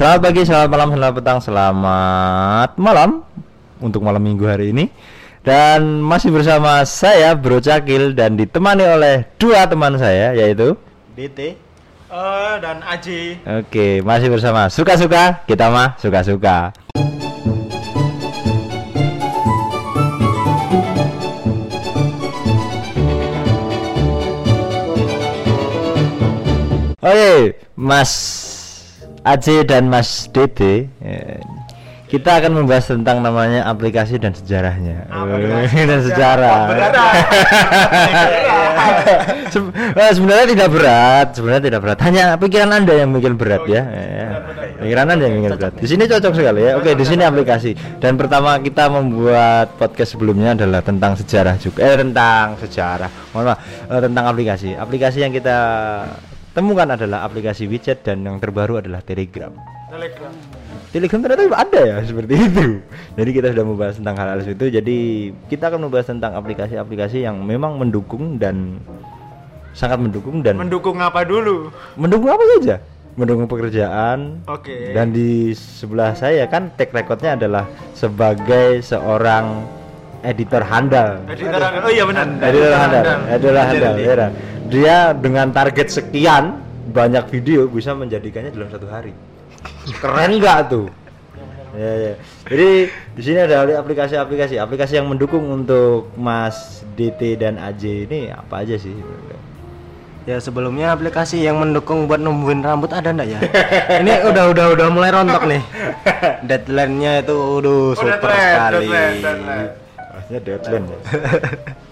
Selamat pagi, selamat malam, selamat petang, selamat malam untuk malam minggu hari ini. Dan masih bersama saya Bro Cakil dan ditemani oleh dua teman saya yaitu DT Eh, dan Aji Oke, masih bersama suka-suka, kita mah suka-suka. Oke, Mas Aceh dan Mas DT eh, kita akan membahas tentang namanya aplikasi dan sejarahnya Aplikasi dan sejarah. Se- eh, sebenarnya tidak berat, sebenarnya tidak berat. Hanya pikiran anda yang bikin berat ya. Eh, Pikiran anda yang bikin berat. Di sini cocok sekali ya. Oke, di sini aplikasi. Dan pertama kita membuat podcast sebelumnya adalah tentang sejarah juga. Eh tentang sejarah. Mohon maaf, eh, tentang aplikasi. Aplikasi yang kita temukan adalah aplikasi widget dan yang terbaru adalah Telegram. Telegram Telegram ternyata ada ya seperti itu. Jadi kita sudah membahas tentang hal-hal itu. Jadi kita akan membahas tentang aplikasi-aplikasi yang memang mendukung dan sangat mendukung dan Mendukung apa dulu? mendukung apa saja? Mendukung pekerjaan. Oke Dan di sebelah saya kan track recordnya adalah sebagai seorang editor handal. Editor handal. Oh iya benar Editor handal, editor handal. ya. Dia dengan target sekian banyak video bisa menjadikannya dalam satu hari. Keren nggak tuh? Ya, ya. Jadi di sini ada aplikasi-aplikasi, aplikasi yang mendukung untuk Mas DT dan AJ ini apa aja sih? Ya sebelumnya aplikasi yang mendukung buat numbuhin rambut ada ndak ya? Ini udah udah udah mulai rontok nih. Deadline-nya itu udah super deadline, sekali. deadline, deadline. Maksudnya deadline ya.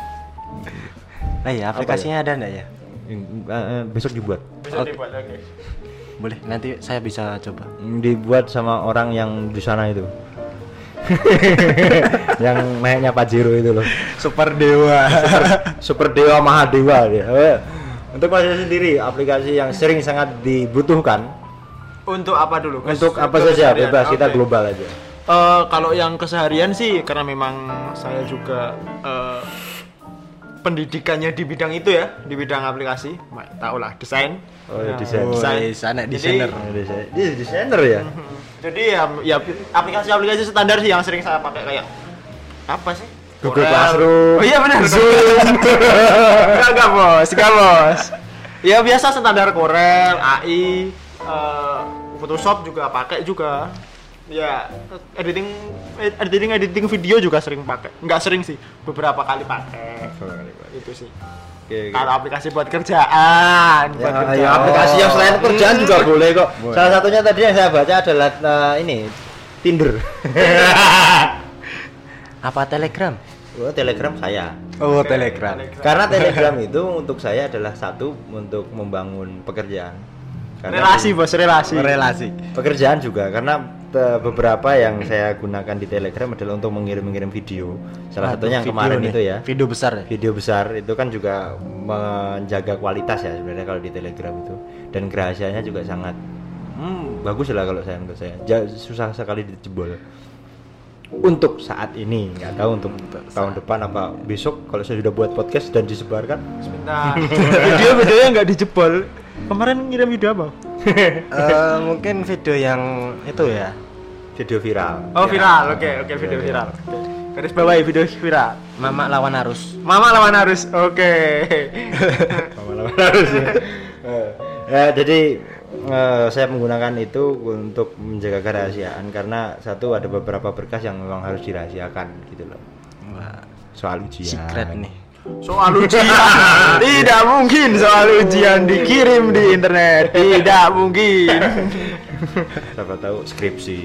Nah ya aplikasinya ada ndak ya? Yang- eh, eh, besok dibuat. Bisa dibuat oke Boleh nanti saya bisa coba. Dibuat sama orang yang di sana itu. yang naiknya Pajero itu loh. Super dewa. Super Dewa Mahadewa dia. Eh, Untuk Mas sendiri aplikasi yang sering sangat dibutuhkan Untuk apa dulu? Kes- untuk apa saja keseharian. bebas kita Oke. global aja. Eh, kalau yang keseharian sih karena memang saya juga eh, pendidikannya di bidang itu ya, di bidang aplikasi, tau lah desain. Oh, ya, desain. desain. Woi, sana Jadi- desainer. Desain- Dia desainer ya. Jadi ya, ya aplikasi-aplikasi standar sih yang sering saya pakai kayak apa sih? Google Corel. Classroom. Oh iya benar. Enggak enggak bos, enggak bos. Ya biasa standar Corel, AI, eh, Photoshop juga pakai juga. Ya editing editing editing video juga sering pakai. Enggak sering sih, beberapa kali pakai. Itu sih. Oke, oke. Kalau aplikasi buat kerjaan, buat Ya, kerjaan. ya, aplikasi yang selain pekerjaan juga boleh kok. Boleh. Salah satunya tadi yang saya baca adalah eh, ini Tinder. Apa Telegram? oh, Telegram saya. Oh Telegram. Karena Telegram itu untuk saya adalah satu untuk membangun pekerjaan. Karena relasi bos, relasi. Relasi. pekerjaan juga karena beberapa yang saya gunakan di Telegram adalah untuk mengirim-mengirim video. Salah satunya yang kemarin nih. itu ya. Video besar ya. Video besar itu kan juga menjaga kualitas ya sebenarnya kalau di Telegram itu dan kerahasiaannya juga sangat hmm, bagus lah kalau saya menurut saya. Ja- susah sekali dijebol. Untuk saat ini nggak tahu untuk tahun depan apa besok kalau saya sudah buat podcast dan disebarkan Sebentar. Video-videonya nggak dijebol. Kemarin ngirim video apa? Eh, mungkin video yang itu ya. video viral. Oh viral, oke oke video viral. Oke. Garis bawahi video viral. Mama lawan arus. Mama lawan arus, oke. lama-lama harus ya. Eh, ya, jadi eh, saya menggunakan itu untuk menjaga kerahasiaan karena satu ada beberapa berkas yang memang harus dirahasiakan gitu loh Wah, soal ujian secret nih. Soal ujian, tidak mungkin soal ujian dikirim di internet, tidak mungkin. siapa tahu skripsi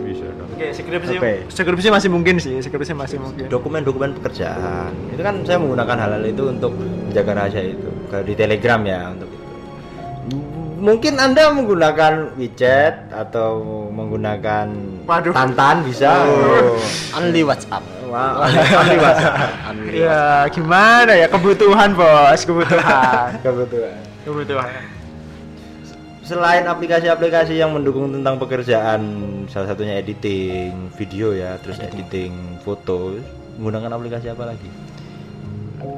bisa dong Oke, skripsi, Oke. skripsi masih mungkin sih, skripsi masih mungkin. dokumen-dokumen pekerjaan itu kan saya menggunakan hal-hal itu untuk menjaga rahasia itu kalau di telegram ya untuk itu mungkin anda menggunakan widget atau menggunakan Waduh. tantan bisa Oh, only WhatsApp. Only Ya gimana ya? Kebutuhan bos, kebutuhan, kebetulan kebutuhan. selain aplikasi-aplikasi yang mendukung tentang pekerjaan salah satunya editing video ya terus editing. foto menggunakan aplikasi apa lagi?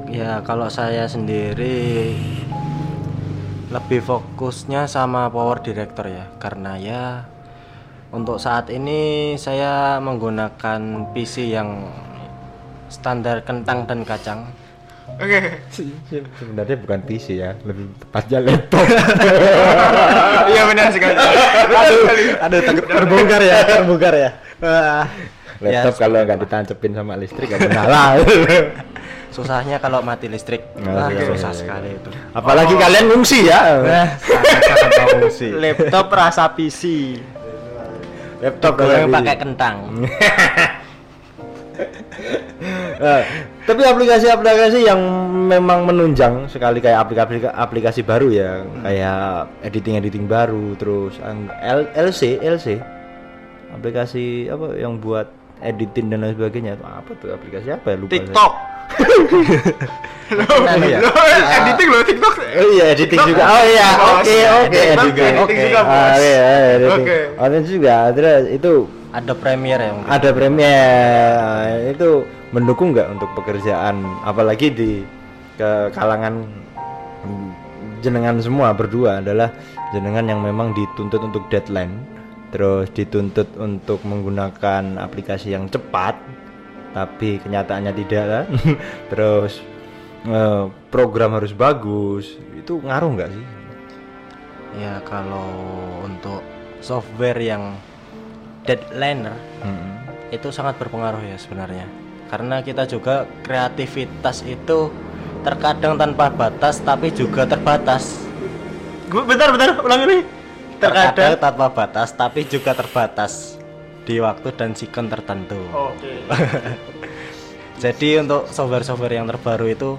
Ya kalau saya sendiri lebih fokusnya sama power director ya. Karena ya Untuk saat ini saya menggunakan PC yang standar kentang dan kacang. Oke. Sebenarnya bukan PC ya, lebih tepatnya laptop. Iya benar sekali. aduh, aduh takut terbongkar ya, terbongkar ya. Laptop Ya, kalau nggak ditancepin sama listrik nggak nyala. susahnya kalau mati listrik. Wah, Oke. susah sekali itu. Apalagi kalian ngungsi ya. Nah, fungsi. Laptop rasa PC. Laptop kalau pakai kentang. Eh, tapi aplikasi-aplikasi yang memang menunjang sekali kayak aplikasi aplikasi baru ya, kayak editing editing baru, terus L- LC LC aplikasi apa yang buat editing dan lain sebagainya apa tuh aplikasi apa ya lupa saya. TikTok. Nah, ya. Loh, editing loh TikTok. Oh iya editing TikTok. juga. Oh iya, Bos. oke oke Editing juga, Ah, iya, iya, editing. Oke. Oh, itu juga terus itu Ada Premiere yang ada Premiere itu mendukung nggak untuk pekerjaan? Apalagi di ke kalangan jenengan semua berdua adalah jenengan yang memang dituntut untuk deadline terus dituntut untuk menggunakan aplikasi yang cepat tapi kenyataannya tidak kan? Terus eh, program harus bagus. Itu ngaruh nggak sih? Ya kalau untuk software yang deadliner Mm-mm. itu sangat berpengaruh ya sebenarnya. Karena kita juga kreativitas itu terkadang tanpa batas tapi juga terbatas. Bentar bentar ulang ini. Terkadang Terkadang. tanpa batas tapi juga terbatas di waktu dan sikon tertentu. Oke. Jadi untuk software-software yang terbaru itu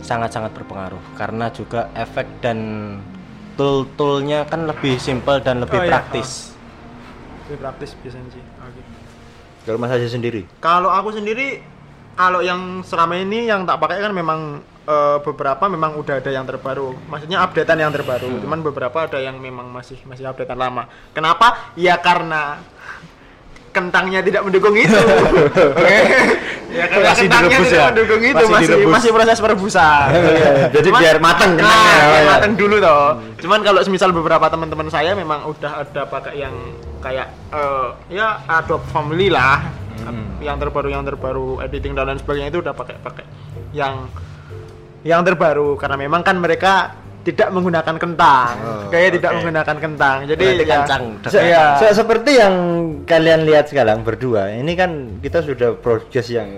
sangat-sangat berpengaruh karena juga efek dan tool-toolnya kan lebih simple dan lebih Oh, iya. Lebih praktis biasanya sih. Oke. kalau mas Aji sendiri Kalau aku sendiri kalau yang selama ini yang tak pakai kan memang eh, beberapa memang udah ada yang terbaru. Maksudnya updatean yang terbaru. Cuman beberapa ada yang memang masih masih updatean lama. Kenapa? Ya karena kentangnya tidak mendukung itu. Oke. ya karena Masih kentangnya direbus tidak ya? mendukung itu Masih masih direbus. masih proses perebusan. Jadi biar mateng Nah, kentangnya, biar oh ya. mateng dulu toh. Cuman kalau misal beberapa teman-teman saya memang udah ada pakai yang kayak eh, ya Adobe Family lah. Yang terbaru yang terbaru editing dan lain sebagainya itu udah pakai pakai yang yang terbaru karena memang kan mereka tidak menggunakan kentang. Oh, kayak tidak menggunakan kentang. Jadi Berarti ya, kancang. Se- se- seperti yang kalian lihat sekarang berdua, ini kan kita sudah progres yang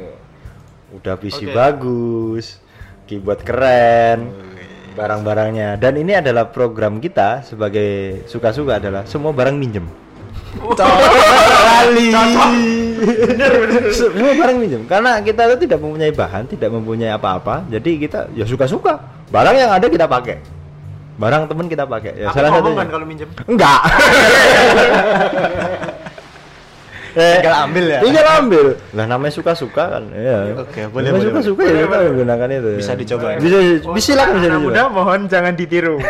udah PC Oke. bagus, keyboard keren, barang-barangnya. Dan ini adalah program kita sebagai suka-suka adalah semua barang minjem. Kali. Semua barang minjem karena kita itu tidak mempunyai bahan, tidak mempunyai apa-apa. Jadi kita ya suka-suka. Barang yang ada kita pakai. Barang temen kita pakai. Ya Aku salah satunya. kan kalau minjem. Enggak. eh, Tinggal ambil ya? Tinggal ambil. Lah namanya suka-suka kan. Iya. Oke, boleh, Namanya boleh, Suka-suka ya kita menggunakan itu. Bisa dicoba ya? Bisa, bisa silakan bisa dicoba. muda mohon jangan ditiru.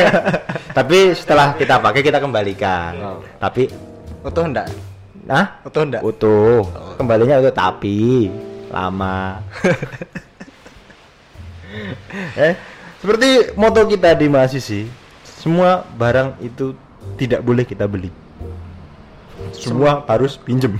Tapi setelah kita pakai kita kembalikan. Oh. Tapi Utuh enggak? nah Utuh enggak? utuh. Kembalinya utuh tapi lama. eh, seperti moto kita di mahasiswi, semua barang itu tidak boleh kita beli. Semua harus pinjem.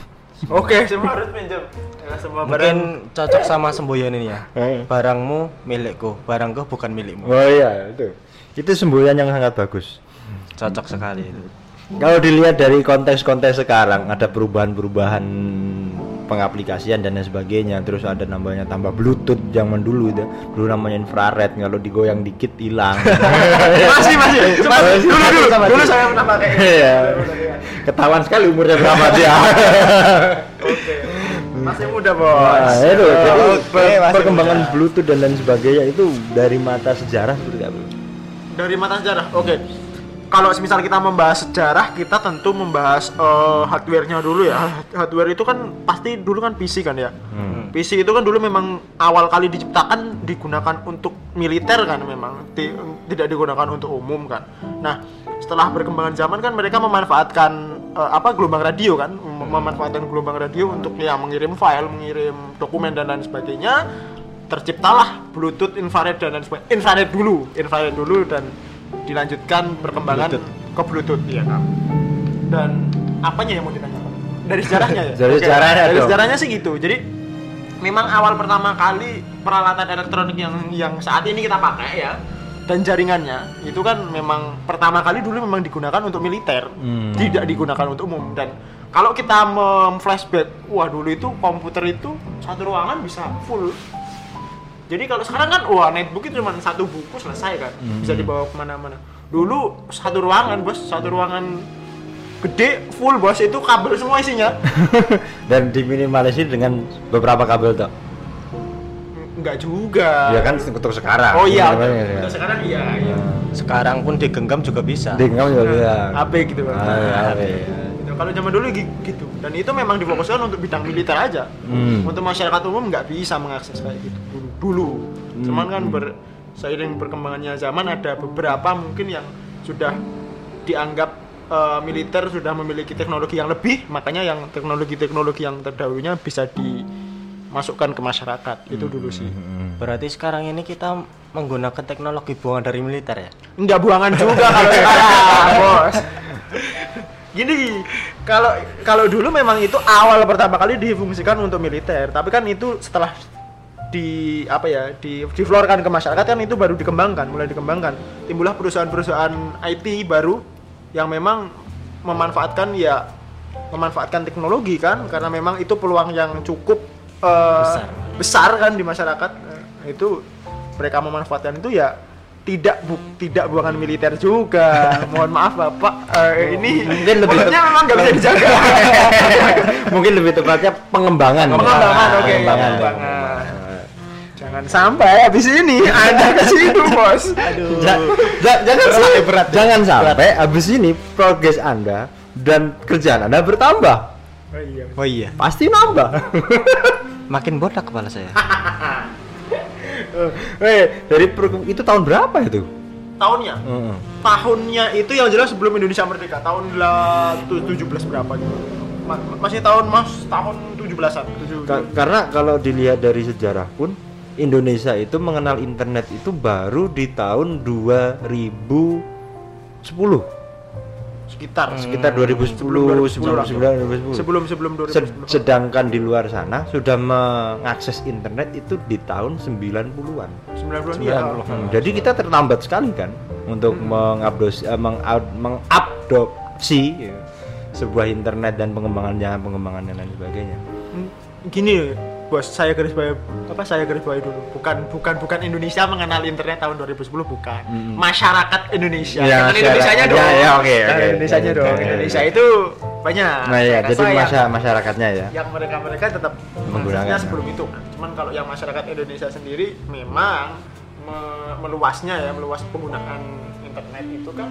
Oke, semua harus pinjem. Ya, semua barang Mungkin cocok sama semboyan ini ya. Eh. Barangmu milikku, barangku bukan milikmu. Oh iya, itu. Itu semboyan yang sangat bagus. Cocok sekali itu. Kalau dilihat dari konteks-konteks sekarang ada perubahan-perubahan pengaplikasian dan lain sebagainya terus ada namanya tambah bluetooth zaman dulu itu dulu namanya infrared kalau digoyang dikit hilang masih masih. Cuma Masih, dulu dulu sama dulu saya pernah pakai. Iya. ketahuan sekali umurnya berapa dia Oke. Masih muda, Bos. Nah, itu jadi Oke, per- masih perkembangan muda. bluetooth dan lain sebagainya itu dari mata sejarah seperti apa dari mata sejarah. Oke. Kalau misal kita membahas sejarah, kita tentu membahas eh, hardware-nya dulu ya. Hardware itu kan pasti dulu kan PC kan ya. Hmm. PC itu kan dulu memang awal kali diciptakan digunakan untuk militer kan memang Ti- tidak digunakan untuk umum kan. Nah, setelah berkembangan zaman kan mereka memanfaatkan eh, apa gelombang radio kan, Mem- memanfaatkan gelombang radio untuk ya mengirim file, mengirim dokumen dan lain sebagainya. Terciptalah Bluetooth, infrared dan lain sebagainya. Infrared dulu, infrared dulu dan dilanjutkan perkembangan ke Bluetooth. Ya kan. Dan apanya yang mau ditanyakan? Dari sejarahnya ya? Dari sejarahnya dari sejarahnya sih gitu. Jadi memang awal pertama kali peralatan elektronik yang yang saat ini kita pakai ya dan jaringannya itu kan memang pertama kali dulu memang digunakan untuk militer. Hmm. tidak digunakan untuk umum. Dan kalau kita mem-flashback wah dulu itu komputer itu satu ruangan bisa full jadi kalau sekarang kan wah netbook itu cuma satu buku selesai kan. Bisa Hmm. dibawa ke mana-mana. Dulu satu ruangan bos. Satu ruangan gede full bos. Itu kabel semua isinya. Dan diminimalisir dengan beberapa kabel tuh enggak juga. Ya kan untuk sekarang. Oh iya. Sebenarnya, untuk sekarang iya, iya. Sekarang pun digenggam juga bisa. Dengan juga bisa. HP gitu kan Ah, iya, HP. Gitu. kalau zaman dulu gi- gitu. Dan itu memang difokuskan untuk bidang militer aja. Hmm. untuk masyarakat umum nggak bisa mengakses kayak gitu dulu. Dulu cuman kan ber seiring perkembangannya zaman ada beberapa mungkin yang sudah dianggap eh, militer sudah memiliki teknologi yang lebih. Makanya yang teknologi-teknologi yang terdahulunya bisa dimasukkan ke masyarakat. Itu dulu sih. Berarti sekarang ini kita menggunakan teknologi buangan dari militer ya? Enggak buangan juga kalau sekarang, bos. Gini, kalau kalau dulu memang itu awal pertama kali difungsikan untuk militer, tapi kan itu setelah di apa ya di diflorkan ke masyarakat kan itu baru dikembangkan, mulai dikembangkan. Timbullah perusahaan-perusahaan IT baru yang memang memanfaatkan ya memanfaatkan teknologi kan karena memang itu peluang yang cukup eh, Besar. besar kan di masyarakat. Nah, itu mereka memanfaatkan itu ya tidak bu tidak buangan militer juga. Mohon maaf Bapak, eh, ini Mungkin lebih mulutnya memang nggak bisa dijaga. mungkin lebih tepatnya pengembangan pengembangan, oke, pengembangan. pengembangan. Jangan sampai habis ini Anda ke situ, Bos. Aduh. Ja- ja- jangan Berat, sampai berat. jangan sampai habis ini progres anda dan kerjaan anda bertambah Oh iya. Oh iya. pasti nambah Makin botak kepala saya. eh dari itu tahun berapa itu Tahunnya? Heeh. Tahunnya itu yang jelas sebelum Indonesia merdeka, tahun lah tu- 17 berapa gitu. Ma- masih tahun Mas, tahun 17-an. Tujuh- Ka- karena kalau dilihat dari sejarah pun Indonesia itu mengenal internet itu baru di tahun 2010 sekitar sekitar 2010 Sebelum 2010 lah. 2009 2010 sebelum sebelum Sed- 2010. sedangkan di luar sana sudah mengakses internet itu di tahun 90-an 90-an ya. Hmm, jadi kita terlambat sekali kan untuk mengabdos eh, mengad- mengadopsi ya, sebuah internet dan pengembangannya pengembangannya dan sebagainya. Hmm, Gini, Bos, saya garis bawahi apa saya garis bawahi dulu. Bukan bukan bukan Indonesia mengenal internet tahun 2010 bukan. Masyarakat Indonesia. Ya, Kenal Indonesianya masyarakat. dong. Ya, ya, oke, Kenal oke. Indonesianya Oke, dong. oke, Indonesia itu banyak. nah ya jadi masa yang- masyarakatnya ya yang mereka-mereka tetap Menggunakan. mengaksesnya sebelum itu kan. Cuman kalau yang masyarakat Indonesia sendiri memang me- meluasnya ya, meluas penggunaan internet itu kan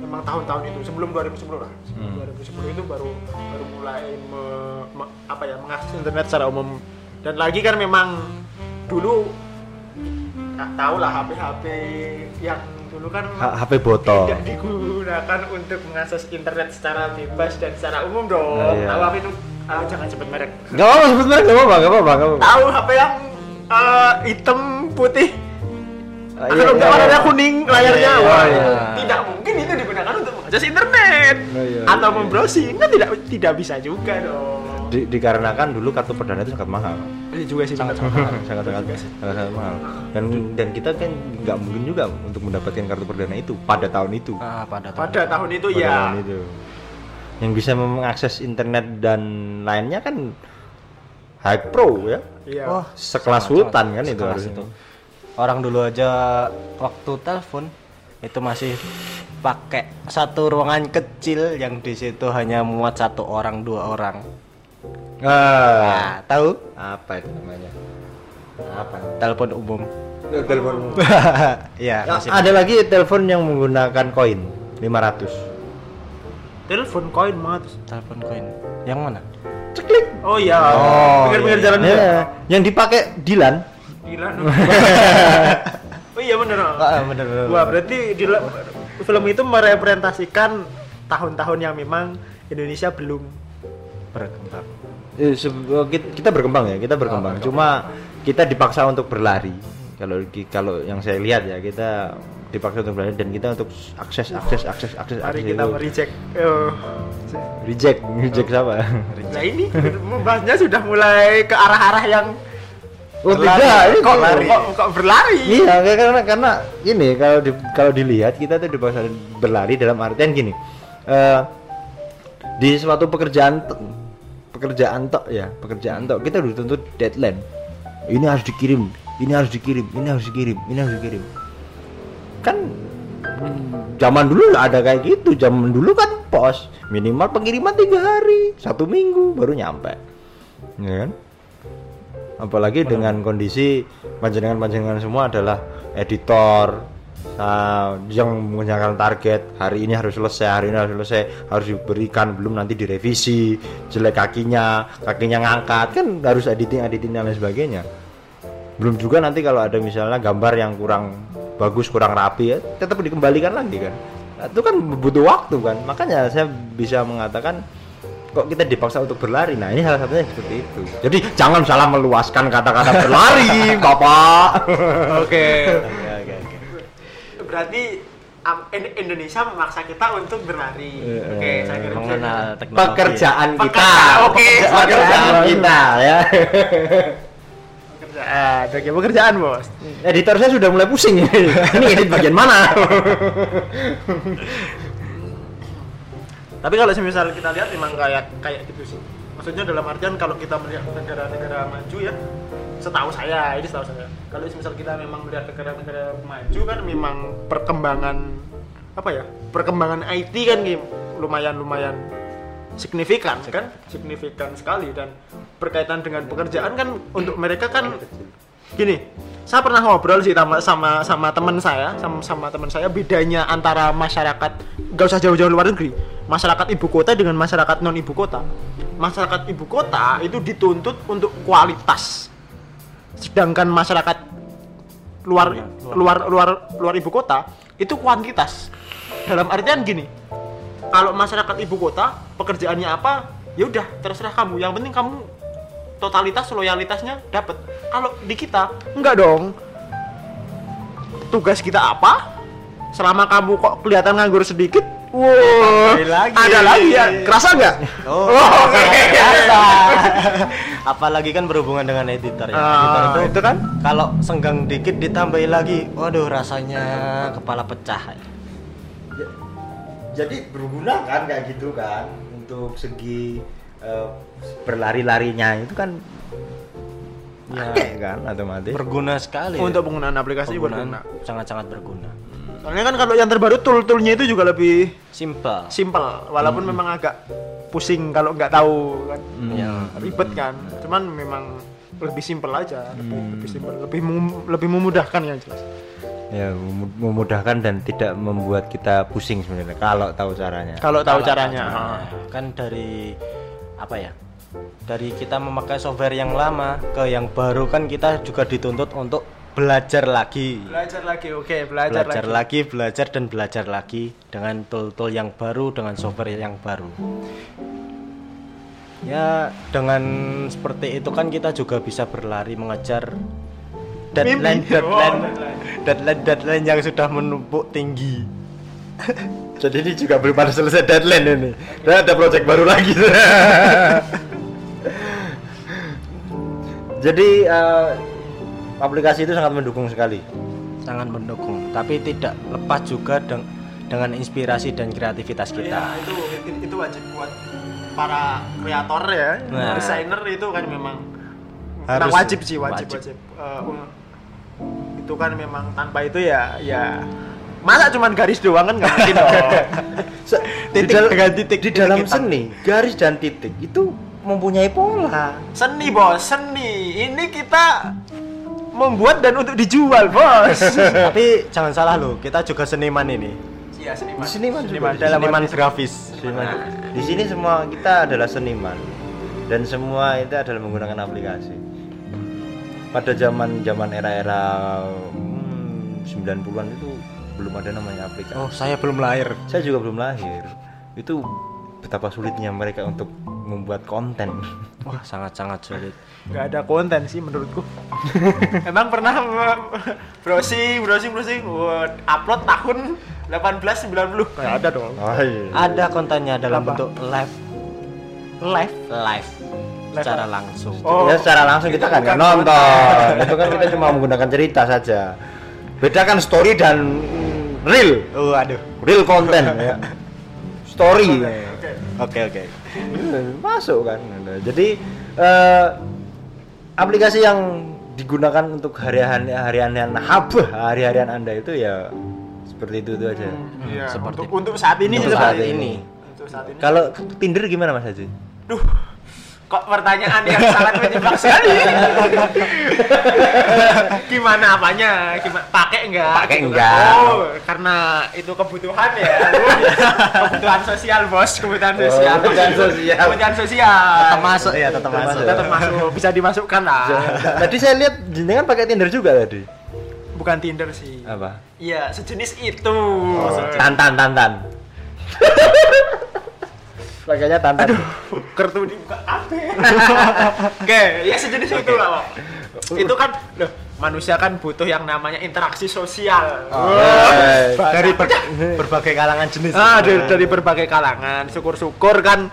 memang tahun-tahun itu sebelum 2010 lah. Sebelum Hmm. 2010 itu baru baru mulai me- me- apa ya mengakses internet secara umum. Dan lagi kan memang dulu nggak tahu lah HP-HP yang dulu kan HP botol tidak digunakan untuk mengakses internet secara bebas dan secara umum dong. Nah, iya. Tahu HP itu ah, jangan sebut merek. Gak apa-apa sebut merek, gak apa-apa, gak apa-apa, gak apa-apa. Tahu HP yang eh, hitam putih Ah, iya, nggak iya, warnanya iya. kuning layarnya, Oh, wah, iya. tidak mungkin itu digunakan untuk mengakses internet Oh, iya, atau iya. membrowsing kan tidak tidak bisa juga dong. Di- dikarenakan dulu kartu perdana itu sangat mahal. Ini juga sih sangat sangat sangat sangat sangat mahal. Dan dan kita kan nggak mungkin juga untuk mendapatkan kartu perdana itu pada tahun itu. Ah, pada tahun pada tahun itu pada ya. tahun itu. Yang bisa mengakses internet dan lainnya kan high pro ya. Iya. Wah, sekelas sangat- sultan kan itu harusnya. itu. Orang dulu aja waktu telepon itu masih pakai satu ruangan kecil yang di situ hanya muat satu orang dua orang. Ah Nah, tahu? apa itu namanya apa Telepon umum. telepon Iya, Ya, masih ada lagi telepon yang menggunakan koin 500 Telepon koin banget. telepon koin. Yang mana? ceklik Oh iya. Oh, Pinggir-pinggir iya. jalan itu. ya, yang dipakai Dilan Gila. oh iya bener. Ah, bener, bener, Wah, berarti di la- film itu merepresentasikan tahun-tahun yang memang Indonesia belum berkembang. Eh, se- kita berkembang ya kita berkembang cuma kita dipaksa untuk berlari kalau kalau yang saya lihat ya kita dipaksa untuk berlari dan kita untuk akses akses akses akses Mari akses kita itu mereject. Oh. reject reject siapa Nah ini membahasnya sudah mulai ke arah-arah yang oh Berlari. tidak ini kok, berlari. kok, kok berlari. iya karena karena ini kalau di, kalau dilihat kita tuh dipaksa berlari dalam artian gini eh, di suatu pekerjaan pekerjaan tok ya pekerjaan tok. Kita dituntut deadline. Ini harus dikirim ini harus dikirim ini harus dikirim ini harus dikirim. Kan zaman dulu nggak ada kayak gitu. Zaman dulu kan pos minimal pengiriman tiga hari satu minggu baru nyampe. Ya kan? Apalagi dengan kondisi panjenengan-panjenengan semua adalah editor ah, yang target hari ini harus selesai hari ini harus selesai harus diberikan belum nanti direvisi jelek kakinya kakinya ngangkat kan harus editing editing dan lain sebagainya. Belum juga nanti kalau ada misalnya gambar yang kurang bagus kurang rapi ya tetap dikembalikan lagi kan. Nah, itu kan butuh waktu kan. Makanya saya bisa mengatakan kok kita dipaksa untuk berlari? Nah ini salah satunya seperti itu. Jadi jangan salah meluaskan kata-kata berlari bapak. Oke. Oke. Berarti Indonesia memaksa kita untuk berlari. Oke, saya kira Mengenal teknologi. pekerjaan kita Pekerjaan, oke. pekerjaan kita ya pekerjaan. Oke, pekerjaan, Bos. editor saya sudah mulai pusing ini ini edit bagian mana Tapi kalau semisal kita lihat memang kayak kayak gitu sih. Maksudnya dalam artian kalau kita melihat negara-negara maju ya, setahu saya, ini setahu saya. Kalau semisal kita memang melihat negara-negara maju kan memang perkembangan apa ya? Perkembangan IT kan Kim, lumayan-lumayan signifikan kan? Signifikan sekali dan berkaitan dengan pekerjaan kan untuk mereka kan gini saya pernah ngobrol sih sama sama sama teman saya sama sama teman saya bedanya antara masyarakat gak usah jauh-jauh luar negeri masyarakat ibu kota dengan masyarakat non ibu kota masyarakat ibu kota itu dituntut untuk kualitas sedangkan masyarakat luar luar. luar luar ibu kota itu kuantitas. Dalam artian gini kalau masyarakat ibu kota pekerjaannya apa ya udah terserah kamu. Yang penting kamu totalitas loyalitasnya dapat kalau di kita enggak dong. Tugas kita apa? Selama kamu kok kelihatan nganggur sedikit wow Ada lagi. ada lagi ya kerasa nggak Oh, oke. biasa. Apalagi kan berhubungan dengan editor ya. Ah, editor itu, itu kan? kalau senggang dikit ditambahin lagi, waduh rasanya kepala pecah. jadi berguna kan kayak gitu kan untuk segi eh, berlari-larinya itu kan Ya. kan otomatis Berguna sekali. ya. untuk penggunaan aplikasi Penggunaan berguna sangat-sangat berguna. Soalnya kan kalau yang terbaru tool-toolnya itu juga lebih Simple. simple walaupun memang agak pusing kalau nggak tahu kan. Ya. ribet kan. Cuman memang lebih simpel aja lebih, lebih simpel lebih mem- lebih memudahkan yang jelas. Ya memu- memudahkan dan tidak membuat kita pusing sebenarnya kalau tahu caranya. Kalau tahu Kalau caranya caranya. kan dari apa ya dari kita memakai software yang lama ke yang baru kan kita juga dituntut untuk belajar lagi belajar lagi oke belajar, belajar lagi. lagi belajar dan belajar lagi dengan tool-tool yang baru dengan software yang baru ya dengan seperti itu kan kita juga bisa berlari mengejar deadline Mimpi. deadline deadline. deadline deadline yang sudah menumpuk tinggi jadi ini juga belum ada selesai deadline ini dan ada project baru lagi jadi eh, aplikasi itu sangat mendukung sekali sangat mendukung tapi tidak lepas juga deng- dengan inspirasi dan kreativitas kita itu itu- itu wajib buat para kreator ya Nah. desainer itu kan memang Harus. memang wajib sih wajib Wajib. wajib, um, itu kan memang tanpa itu ya ya masa cuman garis doang kan nggak mungkin dong Se- Titik di dengan titik, di dalam hitam. seni garis dan titik itu mempunyai pola seni bos seni ini kita membuat dan untuk dijual bos. Tapi jangan salah loh kita juga seniman ini. Iya seniman. Di seniman juga. seniman Di dalam seniman grafis. di sini semua kita adalah seniman. Dan semua itu adalah menggunakan aplikasi. Pada zaman zaman era-era hmm, 90-an itu belum ada namanya aplikasi. Oh saya belum lahir. Saya juga belum lahir. Itu betapa sulitnya mereka untuk membuat konten Wah, sangat-sangat sulit. nggak ada konten sih menurutku emang pernah browsing browsing browsing upload tahun 1890 kayak ada dong oh, iya. Ada kontennya dalam Apa? bentuk live live live Live secara langsung. Oh. ya secara langsung kita kan nggak nonton itu kan kita cuma menggunakan cerita saja beda kan story dan real Oh, aduh. real konten ya story Oke. Oke, oke. Masuk kan. Jadi eh, aplikasi yang digunakan untuk harian harian habah hari-harian anda itu ya seperti itu itu aja. Iya, Seperti- untuk, untuk saat ini Untuk saat ini. Untuk saat ini. kalau Tinder gimana Mas Haji? Duh, kok pertanyaan yang sangat menjebak sekali. Gimana apanya? Gimana pakai enggak? Pakai Gitu kan. enggak. Oh, karena itu kebutuhan ya. kebutuhan sosial, Bos. Kebutuhan Oh, sosial. kebutuhan sosial. Kebutuhan sosial. Tetap masuk ya, tetap masuk. Tetap masuk. Bisa dimasukkan lah. tadi saya lihat jenengan pakai Tinder juga tadi Bukan Tinder sih. apa Iya, sejenis itu. tantan tantan pakainya tantan Kartu dibuka apa? Oke, ya sejenis itu lah. Itu kan loh, manusia kan butuh yang namanya interaksi sosial. Wah, Dari ber- berbagai kalangan jenis. ah, dari, dari berbagai kalangan. Syukur-syukur kan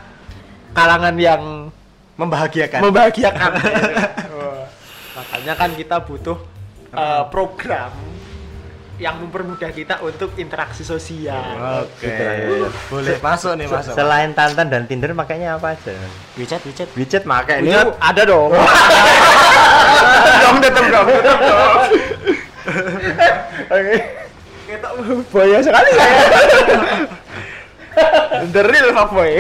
kalangan yang membahagiakan. membahagiakan. Wah, Makanya kan kita butuh eh, program yang mempermudah kita untuk interaksi sosial. Oke. Boleh masuk nih, masuk. selain tantan dan Tinder makanya apa aja WeChat, WeChat. pakai Ini ini ada dong. dong tetap dong, tetap dong. Kita boya sekali ya. The real fuckboy.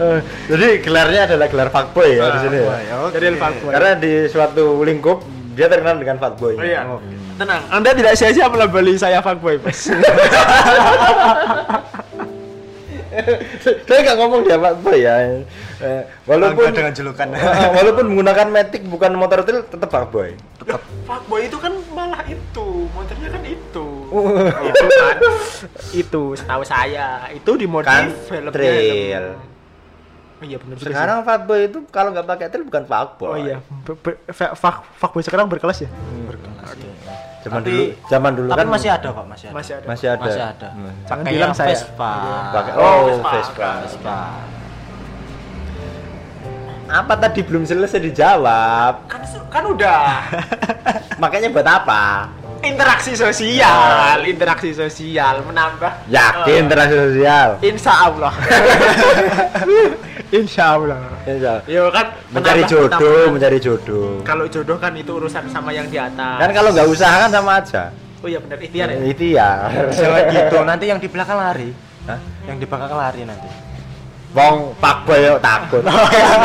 Eh, jadi gelarnya adalah gelar fuckboy ya di sini ya. The real fuckboy. Karena di suatu lingkup dia terkenal dengan fuckboy. Oh iya. Tenang, Anda tidak sia-sia melabeli saya fuckboy, Bos. Saya nggak ngomong dia fuckboy ya. Eh, walaupun Bangga dengan julukan. Eh, walaupun menggunakan Matic bukan motor trail tetap fuckboy. Loh, fuckboy itu kan malah itu, motornya kan itu. Itu kan. Itu setahu saya, itu di modif Kan filmnya. trail. Oh iya benar sih. Sekarang fuckboy itu kalau nggak pakai trail bukan fuckboy. Oh iya, Be- be- fa- fuck fuckboy sekarang berkelas ya? Zaman Tapi- dulu, zaman dulu Tapi kan masih ada, Pak, masih ada. Masih ada. masih ada. Masih ada. Hmm. Jangan Pakai bilang yang saya. Vespa. Pakai Oh, oh, Vespa. Vespa. Vespa. Apa tadi belum selesai dijawab? Kan kan udah Makanya buat apa? interaksi sosial, interaksi sosial menambah Yakin eh, interaksi sosial. Insya Allah. Insya Allah. Insya Allah. Yo kan Mencari jodoh, mencari jodoh. Kalau jodoh kan itu urusan sama yang di atas. Kan kalau nggak usaha kan sama aja. Oh iya benar ikhtiar ya. Itu ya. Jangan gitu, nanti yang di belakang lari. Hah? Yang di belakang lari nanti. Wong fuckboy yo takut.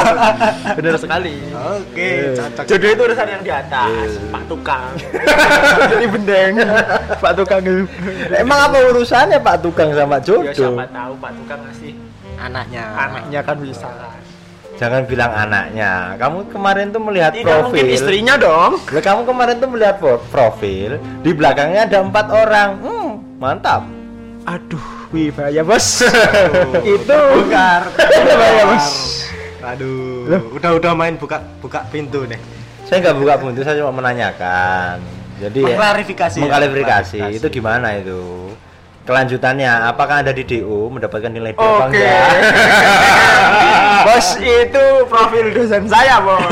Benar sekali. Oke, cocok. Jodoh itu urusan yang di atas, Pak Tukang. Jadi bendeng, Pak Tukang itu. Emang apa urusannya Pak Tukang sama Ya jodoh? siapa tahu Pak Tukang ngasih Anaknya. anaknya kan bisa. Jangan bilang anaknya. Kamu kemarin tuh melihat Tidak profil. mungkin istrinya dong. Lah, kamu kemarin tuh melihat pro- profil, di belakangnya ada empat orang. Hmm, mantap. Aduh, wih bahaya bos. itu Bongkar. bahaya bos. Aduh, udah-udah main buka buka pintu nih. Saya nggak buka pintu, saya cuma menanyakan. Jadi ya, Mengklarifikasi ya, mengklarifikasi. mengklarifikasi. Itu gimana itu? Kelanjutannya, apakah anda di DU mendapatkan nilai D apa Oke. enggak? bos itu profil dosen saya bos.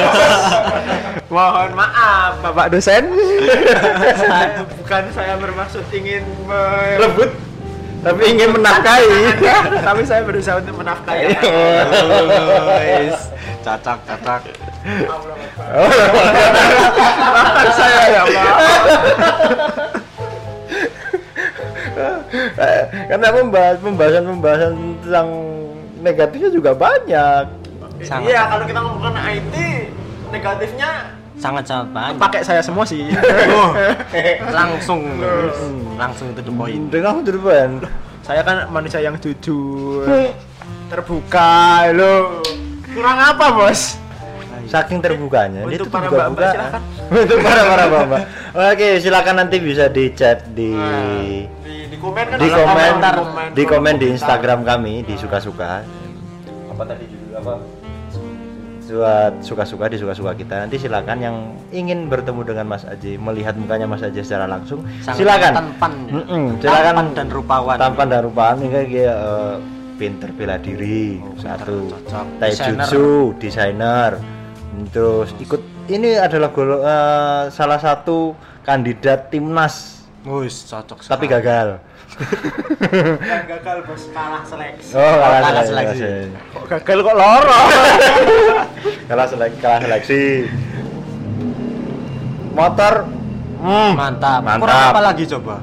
Mohon maaf bapak dosen. saya, bukan saya bermaksud ingin me- Rebut, tapi ingin menafkahi. tapi saya berusaha untuk menafkahi. Guys, cacak cacak. Maafkan saya ya Allah. Eh, Karena membahas pembahasan pembahasan tentang negatifnya juga banyak. Sangat. Iya kalau kita ngomongin IT negatifnya Sangat sangat banyak. pakai saya semua sih. langsung langsung itu the point. Dengan depan. saya kan manusia yang jujur, terbuka, lo. Kurang apa bos? Saking terbukanya, dia Untuk tuh para buka-buka. mbak-mbak, silakan. Untuk para para mbak. Oke, silakan nanti bisa di chat di Nah, di, di komen kan di komen komentar, di komen di. Instagram kami di suka-suka. apa tadi judul apa buat suka-suka di suka-suka kita nanti silakan yang ingin bertemu dengan Mas Aji melihat mukanya Mas Aji secara langsung Sangat silakan tampan. Mm-mm, silakan Tampan dan rupawan. tampan dan rupawan ini kayak dia eh, pinter bela diri Oh, satu cocok. taijutsu desainer terus ikut ini adalah golo- eh, salah satu kandidat timnas Wis cocok tapi sekali. gagal Yang gagal bos kalah seleksi. oh kalah, kalah seleksi, seleksi. Kok gagal kok loro? kalah seleksi kalah seleksi motor hmm, Mantap. Mantap. Kurang apa lagi coba?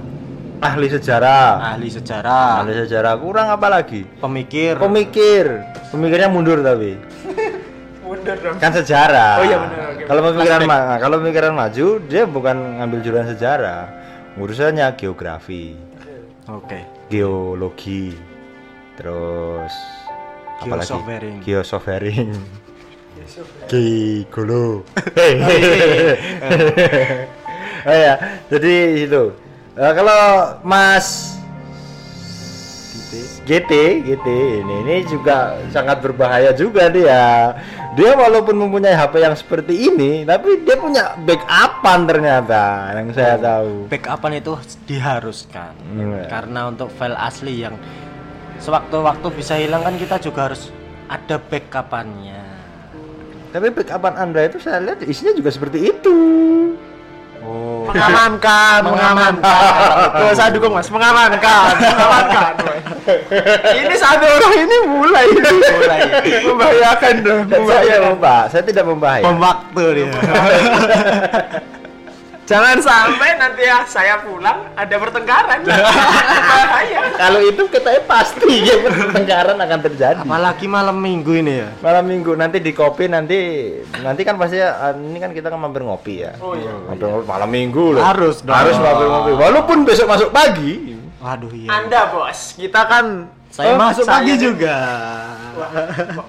ahli sejarah Ahli sejarah, ahli sejarah kurang apa lagi pemikir. pemikir pemikirnya mundur tapi Mundur dong. kan sejarah Oh iya, benar, oke. kalau pemikiran ma- kalau pemikiran maju dia bukan ngambil jurusan sejarah urusannya geografi Oke. geologi terus apalagi Geosoftwaring. geosoftwaring Gigolo. oh ya, jadi itu. Eh, kalau Mas GT, GT ini ini juga sangat berbahaya juga dia. Dia walaupun mempunyai HP yang seperti ini, tapi dia punya backupan ternyata yang saya tahu. Backupan itu diharuskan. Hmm. Karena untuk file asli yang sewaktu-waktu bisa hilang kan kita juga harus ada backupannya. Tapi backupan Anda itu saya lihat isinya juga seperti itu. Oh. mengamankan, mengamankan. Tuh, saya dukung mas, mengamankan, mengamankan. ini satu orang ini mulai, Mulai. membahayakan dong, Saya membahayakan. Saya tidak membahaya. Bom waktu dia. Jangan sampai nanti ya saya pulang ada pertengkaran. Bahaya. Kalau itu kita pasti ya pertengkaran akan terjadi. Apalagi malam minggu ini ya. Malam minggu nanti di kopi nanti nanti kan pasti ya, ini kan kita kan mampir ngopi ya. Oh iya. Mampir ngopi malam minggu loh. Harus dong. Harus mampir ngopi. Walaupun besok masuk pagi. Waduh iya. Anda bos, kita kan Saya Oh, masuk saya- pagi juga. Wah,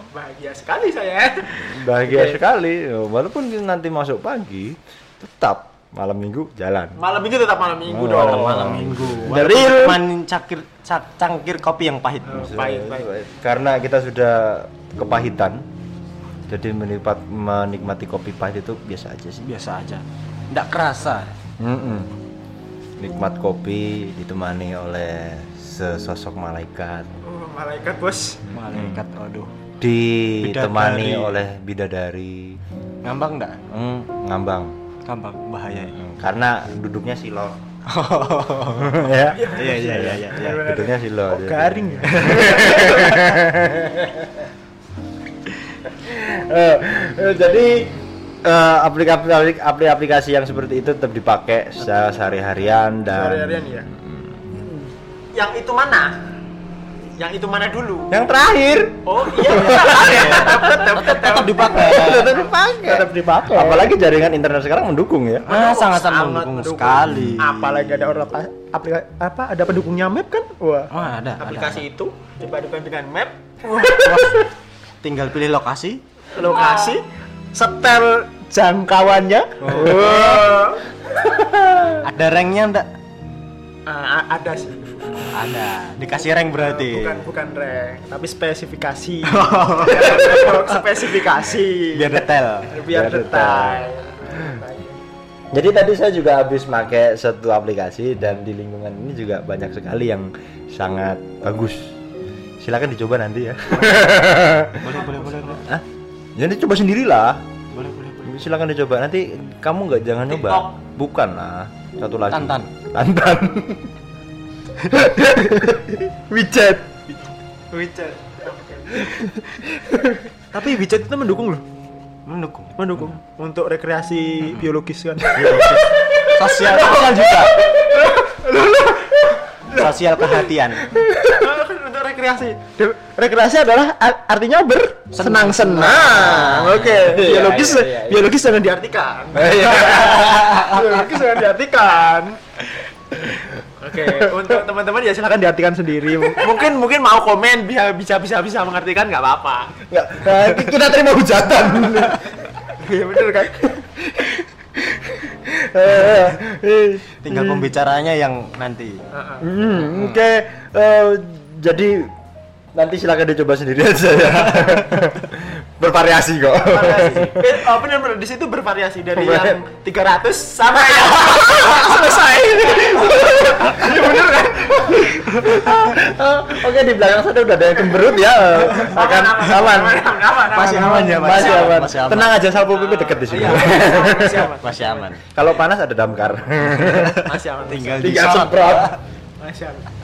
bahagia sekali saya. Bahagia sekali. Walaupun nanti masuk pagi tetap malam minggu jalan. Malam minggu tetap malam minggu Oh, dong. Malam minggu. The real- Main cangkir ca- cangkir kopi yang pahit. Oh, baik. Karena kita sudah kepahitan. Jadi menipat, menikmati kopi pahit itu biasa aja sih. Biasa aja. Nggak kerasa. Mm-mm. Nikmat kopi ditemani oleh sesosok malaikat, Oh, malaikat bos. Malaikat, aduh. ditemani Bidadari. oleh bidadari, Ngambang nggak? Hmm, ngambang, Ngambang bahaya ya. Hmm, karena duduknya silo, ya, Iya iya iya iya. iya. duduknya silo. Oh, jadi. garing ya. Eh, eh, jadi eh, aplikasi aplikasi yang seperti itu tetap dipakai secara sehari-harian dan Sehari-harian ya. Yang itu mana? Yang itu mana dulu? yang terakhir Oh iya, iya. tetap, tetap, dipakai. tetap dipakai. Tetap dipakai. Apalagi jaringan internet sekarang mendukung ya. Ah, sangat sangat Sangat mendukung sekali. Apalagi ada orang aplikasi apa ada pendukungnya map kan? Wah. Oh, ada. ada. aplikasi itu dipadukan dengan map, Tinggal pilih lokasi. lokasi, setel jangkauannya. Oh. Wah. Ada ranknya enggak? Ah, ada sih. Ada. Dikasih rank berarti. Bukan bukan rank, tapi spesifikasi. Biar spesifikasi. Biar detail. biar Biar detail. Jadi tadi saya juga habis pakai satu aplikasi dan di lingkungan ini juga banyak sekali yang sangat bagus. Silakan dicoba nanti ya. Boleh boleh boleh boleh. Hah? Jadi coba sendirilah. Silakan dicoba. Nanti kamu nggak jangan TikTok. nyoba. Bukan lah. Satu lagi. Tantan. Tantan. WeChat. WeChat. Tapi WeChat itu mendukung loh. Mendukung. Mendukung untuk rekreasi biologis kan. Sosial sosial juga. Sosial perhatian. rekreasi. De- rekreasi adalah artinya bersenang-senang. Oke, Iya, biologis iya, iya, iya. biologis jangan diartikan. Iya. biologis jangan diartikan. Oke, untuk teman-teman ya silakan diartikan sendiri. Mungkin mungkin mau komen bisa bisa bisa bisa mengartikan nggak apa-apa. Nggak, eh, kita terima hujatan. Iya bener kan? Eh, eh, Tinggal pembicaranya yang nanti. Heeh. Hmm, oke. Jadi nanti silakan dicoba sendiri aja ya. Bervariasi kok. Variasi. Eh, oh, benar-benar di situ bervariasi dari Ber- yang 300 sampai yang selesai. Iya bener kan? Oke di belakang sana udah ada yang cemberut ya. Akan aman. Masih aman. aman ya, Mas? Masih aman. Masih aman. Tenang aja salpo pipi deket di sini. Iya, masih aman. Masih aman. Kalau panas ada damkar. Masih aman. Tinggal Tinggal disot. semprot. Masih aman.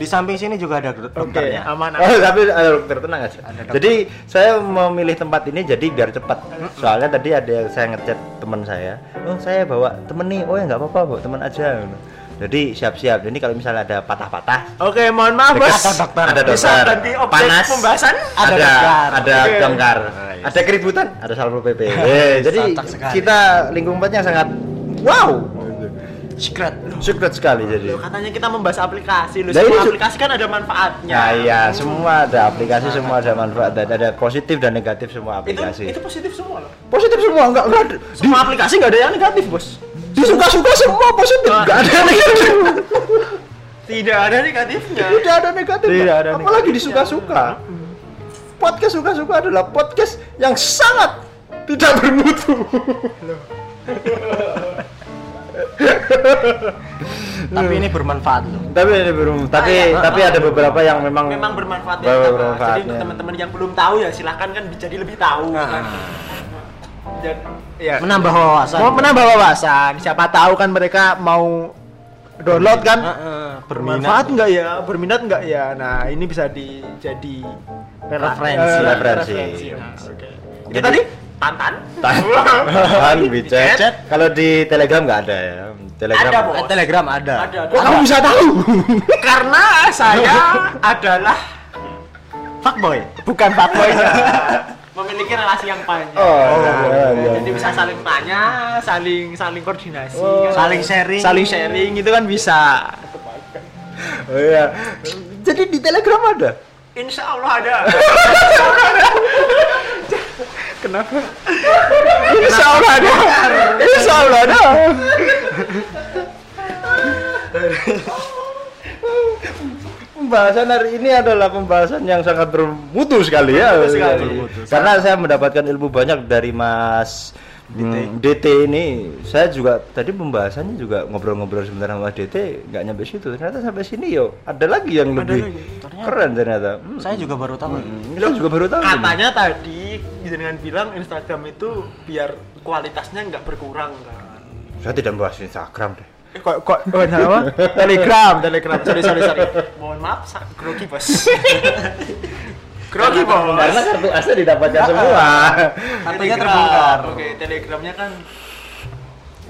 Di samping sini juga ada Oke, dokternya. aman. Oh, tapi ada dokter tenang aja. Ada dokter. Jadi saya memilih tempat ini jadi biar cepat. Soalnya tadi ada yang saya ngechat teman saya. Oh, saya bawa temen nih. Oh, ya nggak apa-apa, bawa teman aja. Jadi siap-siap. Jadi kalau misalnya ada patah-patah, Oke, mohon maaf, Bos. Ada dokter. Ada Bisa dokter. ganti objek Panas. pembahasan? Ada Ada ada Oke. damkar. Ah, yes. Ada keributan, ada salvo PP. Jadi kita lingkungannya sangat wow. Secret. Secret sekali jadi. Loh, katanya kita membahas aplikasi loh. Nah, Semua aplikasi kan ada manfaatnya. Ya iya, semua ada aplikasi, semua ada manfaat dan ada positif dan negatif semua Itu aplikasi. itu positif semua loh. Positif semua, enggak enggak ada. Semua aplikasi nggak ada yang negatif, Bos. Disuka-suka semua positif, enggak ada yang negatif. Tidak ada negatifnya. Tidak ada negatif. Tidak ada Apalagi negatifnya. disuka-suka. Podcast suka-suka adalah podcast yang sangat tidak bermutu. Tapi ini bermanfaat loh. tapi ini belum, tapi Ah, iya. tapi ada beberapa yang memang memang bermanfaat ya. Jadi untuk bermanfaatnya. teman-teman yang belum tahu ya silahkan kan jadi lebih tahu. kan. Dan ya Menambah wawasan. mau menambah wawasan. Siapa tahu kan mereka mau download kan Heeh, bermanfaat berminat. nggak ya berminat nggak ya nah ini bisa di jadi rela- Referensi. Referensi. Nah, oke. Itu Jadi- tadi tantan WeChat. WeChat. Kalau di Telegram nggak ada ya. Telegram. Ada, Bos. Eh, Telegram ada. ada Kok kamu bisa tahu? karena saya adalah Fuckboy. bukan fuckboy memiliki relasi yang panjang Oh, iya, iya. jadi bisa saling tanya saling saling koordinasi Oh. kan. Saling sharing. saling sharing itu kan bisa Oh iya. Jadi di Telegram ada. Insya Allah ada kenapa Insya Allah ada Insya Allah ada Pembahasan hari ini adalah pembahasan yang sangat bermutu sekali ya. Bermutu sekali. Bermutu. Karena saya mendapatkan ilmu banyak dari Mas DT. DT ini. Saya juga tadi pembahasannya juga ngobrol-ngobrol sebentar sama DT nggak nyampe situ. Ternyata sampai sini yo ada lagi yang lebih lagi. Ternyata. keren ternyata. Hmm. Saya juga baru tahu. Hmm, Kita juga baru tahu. ini. katanya tadi dengan bilang Instagram itu biar kualitasnya nggak berkurang kan Saya tidak membahas Instagram deh. Eh, kok kok oh, apa? Telegram, Telegram. Sorry, sorry, sorry. Mohon maaf, grogi bos. grogi bos. Karena kartu asnya didapatkan semua. Kartunya terbongkar. Oke, Telegramnya kan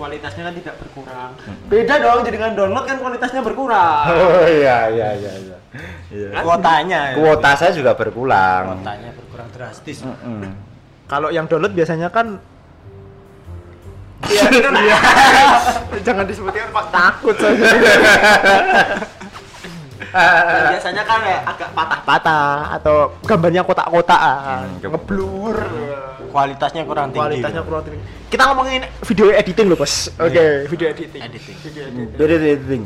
kualitasnya kan tidak berkurang. Beda dong, jadi dengan download kan kualitasnya berkurang. Oh iya iya iya iya. Iya. Kuotanya. ya. Kuota saya juga berkurang. Kuotanya berkurang drastis. Mm-mm. Kalau yang download biasanya kan Iya, iya. Jangan disebutin kok takut saya. Dan biasanya kan kayak agak patah-patah atau gambarnya kotak-kotakan, Hmm, ke- ngeblur. Kualitasnya kurang tinggi. Kualitasnya kurang tinggi. Kita ngomongin video editing loh, Bos. Oke, video editing. Editing. Video editing. Beda editing.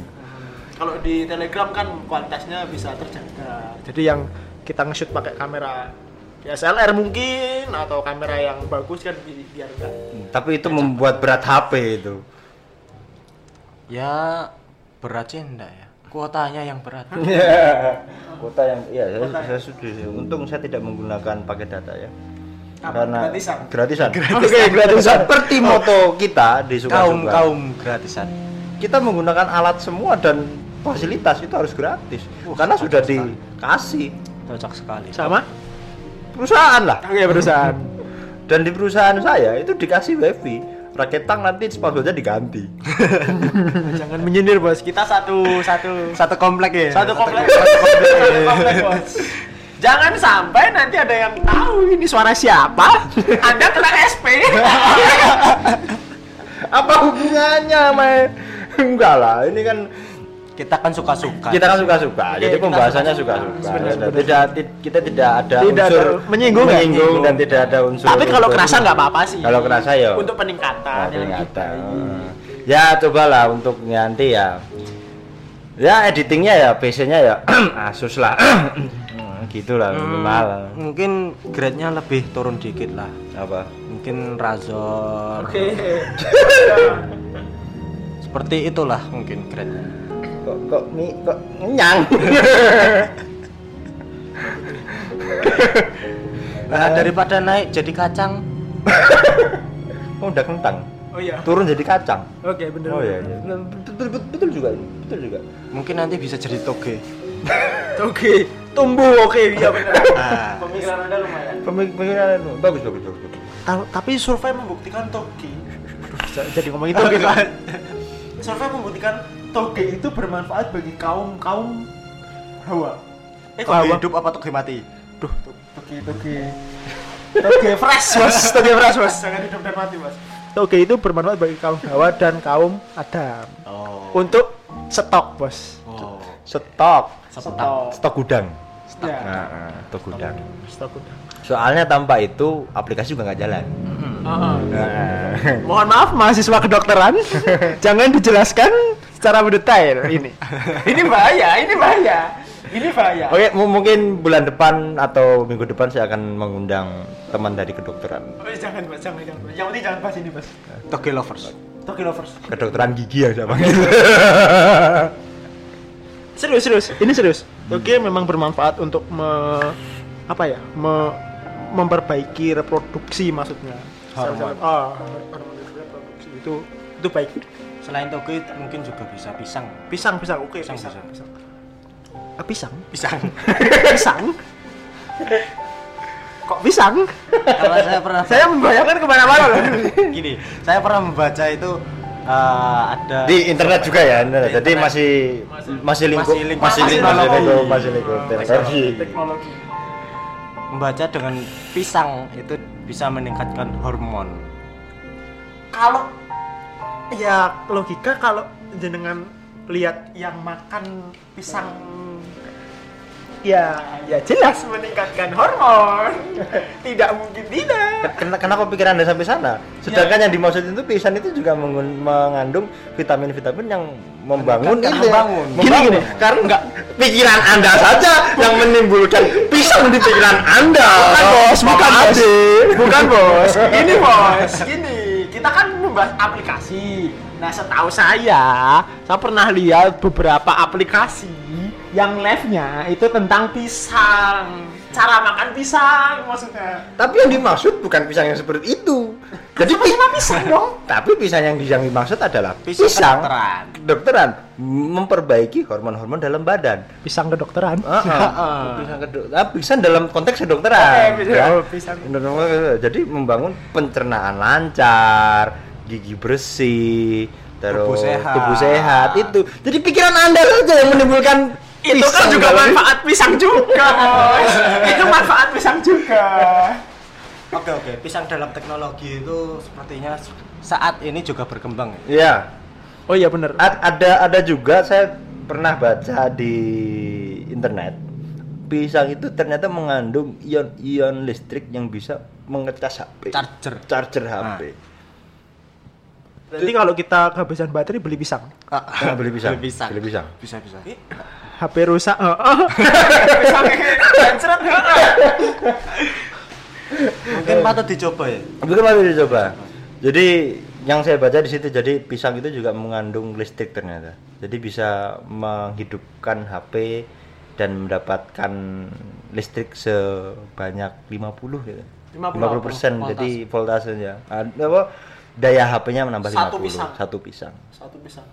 Kalau di Telegram kan kualitasnya bisa terjaga. Jadi yang kita nge-shoot pakai kamera DSLR mungkin atau kamera yang bagus kan bi- biar enggak Tapi itu membuat berat HP itu. Ya berat sih enggak ya. Kuotanya yang berat. Kuota yang iya saya, Kuota. saya setuju. Untung saya tidak menggunakan pakai data ya. Apa? Karena Gratisan? gratisan. Oke, gratisan. Seperti moto kita di kaum suka kaum gratisan. kita menggunakan alat semua dan fasilitas itu harus gratis. Karena sudah dikasih Cocok sekali. sama perusahaan lah. Oke, perusahaan. Dan di perusahaan saya itu dikasih wifi. Raket tang nanti passwordnya diganti. Jangan menyindir, Bos. Kita satu satu Satu komplek ya. satu komplek. Satu komplek, Bos. Jangan sampai nanti ada yang tahu ini suara siapa. Anda kena SP. Apa hubungannya, Mai? Enggak lah, ini kan Kita kan suka-suka. kita kan suka-suka. Oke, Jadi kita pembahasannya suka-suka. Tidak ti- kita tidak ada Tidak unsur ada menyinggung ya? menyinggung dan tidak ada unsur. Tapi kalau kerasa nggak apa-apa sih. Kalau kerasa ya. Untuk peningkatan. Nah, yang peringatan. lebih baik. Ya cobalah untuk nanti ya Ya editingnya ya PC-nya ya Asus lah. gitu lah minimal. Mungkin grade-nya lebih turun dikit lah. Apa? Mungkin Razor. Oke. Seperti itulah mungkin grade-nya. Kok kok mi kok nyang. Nah, daripada naik jadi kacang, Oh, udah kentang. Oh iya. Turun jadi kacang. Oke, bener. Oh iya, iya. Betul, betul, betul juga. Betul juga. mungkin nanti bisa jadi toge. Oke, tumbuh oke, iya benar. Ah. Pemikiran Anda lumayan. Pemikiran bagus bagus bagus. bagus. Ta- tapi survei membuktikan toge. Jadi ngomongin toge kan. survei membuktikan toge itu bermanfaat bagi kaum kaum hawa. Eh, toge hidup apa toge mati? Duh, to- toge toge. Toge fresh, Bos. Toge fresh, Bos. Jangan hidup dan mati, Bos. Toge itu bermanfaat bagi kaum hawa dan kaum Adam. Oh. Untuk stok, Bos. Oh. Stok. Stok. Stok gudang. Ya, Nah, nah, stok gudang. stok udah. Soalnya tanpa itu aplikasi juga nggak jalan. Nah, Mohon maaf mahasiswa kedokteran, jangan dijelaskan secara mendetail ini. ini bahaya, ini bahaya. Ini bahaya. Oke, mu- mungkin bulan depan atau minggu depan saya akan mengundang teman dari kedokteran. Oh, jangan, Mas, jangan, jangan. Yang penting jangan bahas ini, Mas. Toge lovers. Toki lovers. Kedokteran gigi ya siapa? Serius, serius. Ini serius. Toki memang bermanfaat untuk me, apa ya? Me, memperbaiki reproduksi maksudnya. Hormon. Ah, reproduksi itu itu baik. Selain toge mungkin juga bisa pisang. Pisang, pisang. Oke, Pisang, pisang. pisang. pisang. Ah, pisang? Pisang. pisang? Kok pisang? Karena saya pernah Saya membayangkan ke mana-mana loh. gini, saya pernah membaca itu eh, ada Di internet juga ya, internet. Di jadi internet. masih masih lingkup Masih lingkup masih lingkup masih lingkup masih lingkup teknologi. Teknologi. membaca dengan pisang itu bisa meningkatkan hormon. Kalau ya logika kalau jenengan lihat yang makan pisang ya ya jelas meningkatkan hormon. Tidak mungkin tidak. Ken- Kenapa pikiran Anda sampai sana? Sedangkan yang dimaksud itu pisan itu juga mengandung vitamin-vitamin yang membangun itu. ya. membangun. Gini, gini. Karena enggak pikiran Anda saja yang menimbulkan pisang di pikiran Anda. Bukan bos, bukan bos, bukan bos. Gini bos, gini. Kita kan membahas aplikasi. Nah, setahu saya, saya pernah lihat beberapa aplikasi yang live-nya itu tentang pisang. Cara makan pisang maksudnya. Tapi yang dimaksud bukan pisang yang seperti itu. Jadi Sama pisang dong. tapi pisang yang yang dimaksud adalah Pisang pisang, kedokteran. kedokteran memperbaiki hormon-hormon dalam badan. Pisang kedokteran. Ah, pisang kedok ah, pisang dalam konteks kedokteran. Oke, pisang- ya. oh, pisang. Jadi membangun pencernaan lancar, gigi bersih, terus Tubuh sehat. tubuh sehat itu. Jadi pikiran anda saja yang menimbulkan Itu kan pisang juga dalam- manfaat pisang juga, bos. itu manfaat pisang juga. Oke oke, pisang dalam teknologi itu sepertinya saat ini juga berkembang ya. Iya. Oh iya bener. A- ada ada juga saya pernah baca di internet pisang itu ternyata mengandung ion-ion listrik yang bisa mengecas HP Charger. charger HP Jadi kalau kita kehabisan baterai beli pisang. Nah, beli pisang Beli pisang. beli pisang Bisa bisa. HP rusak. Oh, oh. pisang. Mungkin patut dicoba ya. Mungkin mari dicoba. Jadi yang saya baca di situ jadi pisang itu juga mengandung listrik ternyata. Jadi bisa menghidupkan HP dan mendapatkan listrik sebanyak 50 gitu. 50 persen voltase. jadi voltasenya. Ada apa daya HP-nya menambah Satu 50. pisang. Satu pisang. Satu pisang.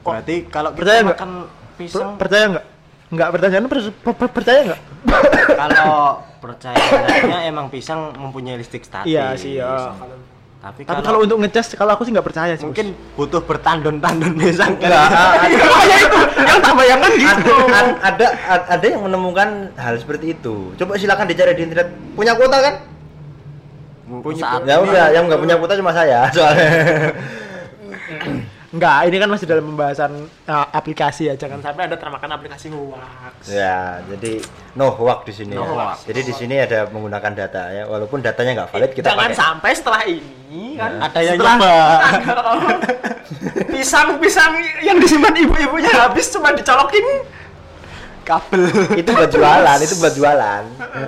Berarti kalau kita Percaya nggak? makan Per- pisang percaya nggak? Nggak pertanyaan per- per- per- percaya nggak? kalau percaya adanya emang pisang mempunyai listrik statis. Iya sih ya. Tapi, Tapi kalau untuk ngecas kalau aku sih nggak percaya sih. mungkin butuh bertandon-tandon pisang kan. Ya itu yang tak bayangkan gitu. ada, ada ada ada yang menemukan hal seperti itu. Coba silakan dicari di internet. Punya kuota kan? Punya Ya udah, yang nggak punya kuota cuma saya soalnya. Enggak, ini kan masih dalam pembahasan uh, aplikasi ya. Jangan sampai ada termakan aplikasi hoax. Ya, jadi no hoax di sini. No ya. hoax. Jadi di sini ada menggunakan data ya, walaupun datanya nggak valid kita Jangan pakai. sampai setelah ini kan Ada yang setelah- nyoba. Pisang-pisang yang disimpan ibu-ibunya habis cuma dicolokin kabel. Itu buat jualan, itu buat jualan.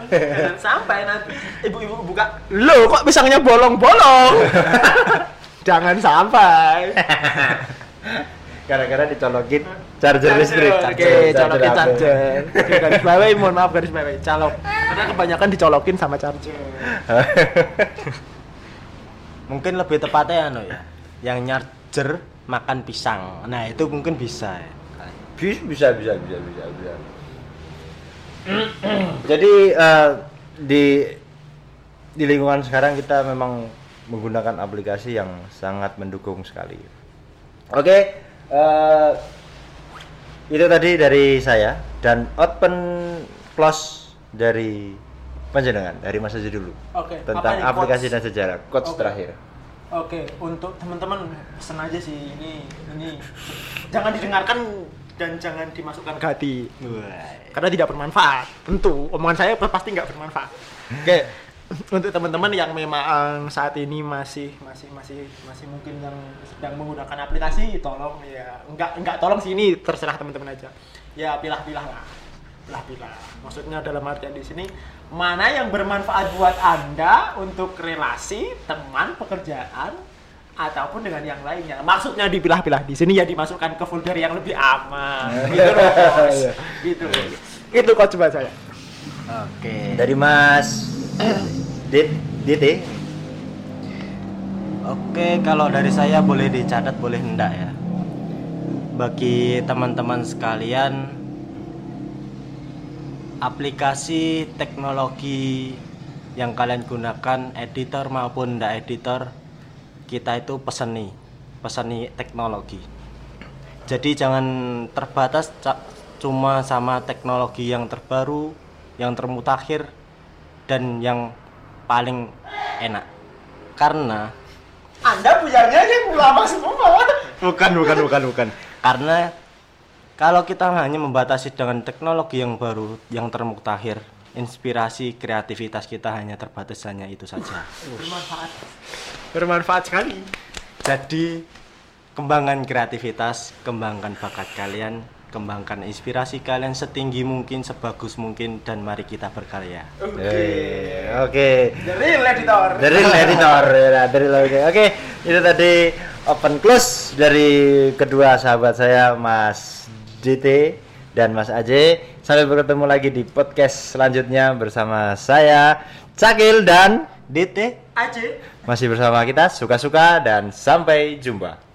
Jangan sampai nanti ibu-ibu buka, "Loh, kok pisangnya bolong-bolong?" Jangan sampai. Gara-gara dicolokin charger listrik. Oke, colokin charger. Oke, garis bawahi, mohon maaf garis bawahi, colok. Karena kebanyakan dicolokin sama charger. Mungkin lebih tepatnya anu ya. Yang nyarger makan pisang. Nah, itu mungkin bisa ya. Bis- bisa bisa bisa bisa bisa jadi eh, di di lingkungan sekarang kita memang menggunakan aplikasi yang sangat mendukung sekali oke eh, itu tadi dari saya dan open close dari panjenengan dari Mas Haji dulu Oke, tentang nih, aplikasi quotes? dan sejarah quotes Oke. terakhir Oke, untuk teman-teman pesen aja sih ini ini jangan didengarkan dan jangan dimasukkan ke hati karena tidak bermanfaat. Tentu omongan saya pasti nggak bermanfaat. Oke, untuk teman-teman yang memang saat ini masih masih masih masih mungkin yang sedang menggunakan aplikasi, tolong ya nggak nggak tolong sini terserah teman-teman aja. Ya pilah-pilah lah, pilah-pilah. Maksudnya dalam artian di sini mana yang bermanfaat buat anda untuk relasi, teman, pekerjaan, ataupun dengan yang lainnya. Maksudnya dipilah-pilah di sini ya dimasukkan ke folder yang lebih aman. gitu loh, bos. Iya. gitu. Itu coach buat saya. Oke. dari Mas Dit Dit Oke, kalau dari saya boleh dicatat, boleh enggak ya. Bagi teman-teman sekalian, aplikasi teknologi yang kalian gunakan, editor maupun enggak editor, kita itu peseni, peseni teknologi. Jadi jangan terbatas cuma sama teknologi yang terbaru, yang termutakhir, dan yang paling enak. Karena Anda punyanya yang ulama semua. bukan bukan bukan bukan karena kalau kita hanya membatasi dengan teknologi yang baru yang termutakhir inspirasi kreativitas kita hanya terbatas hanya itu saja Bermanfaat. Bermanfaat sekali. jadi kembangkan kreativitas kembangkan bakat kalian kembangkan inspirasi kalian setinggi mungkin sebagus mungkin dan mari kita berkarya Oke. Oke. Dari editor. Dari editor ya. Oke, itu tadi open close dari kedua sahabat saya Mas DT dan Mas Aje. Sampai bertemu lagi di podcast selanjutnya bersama saya Cakil dan DT Aja. masih bersama kita suka-suka dan sampai jumpa.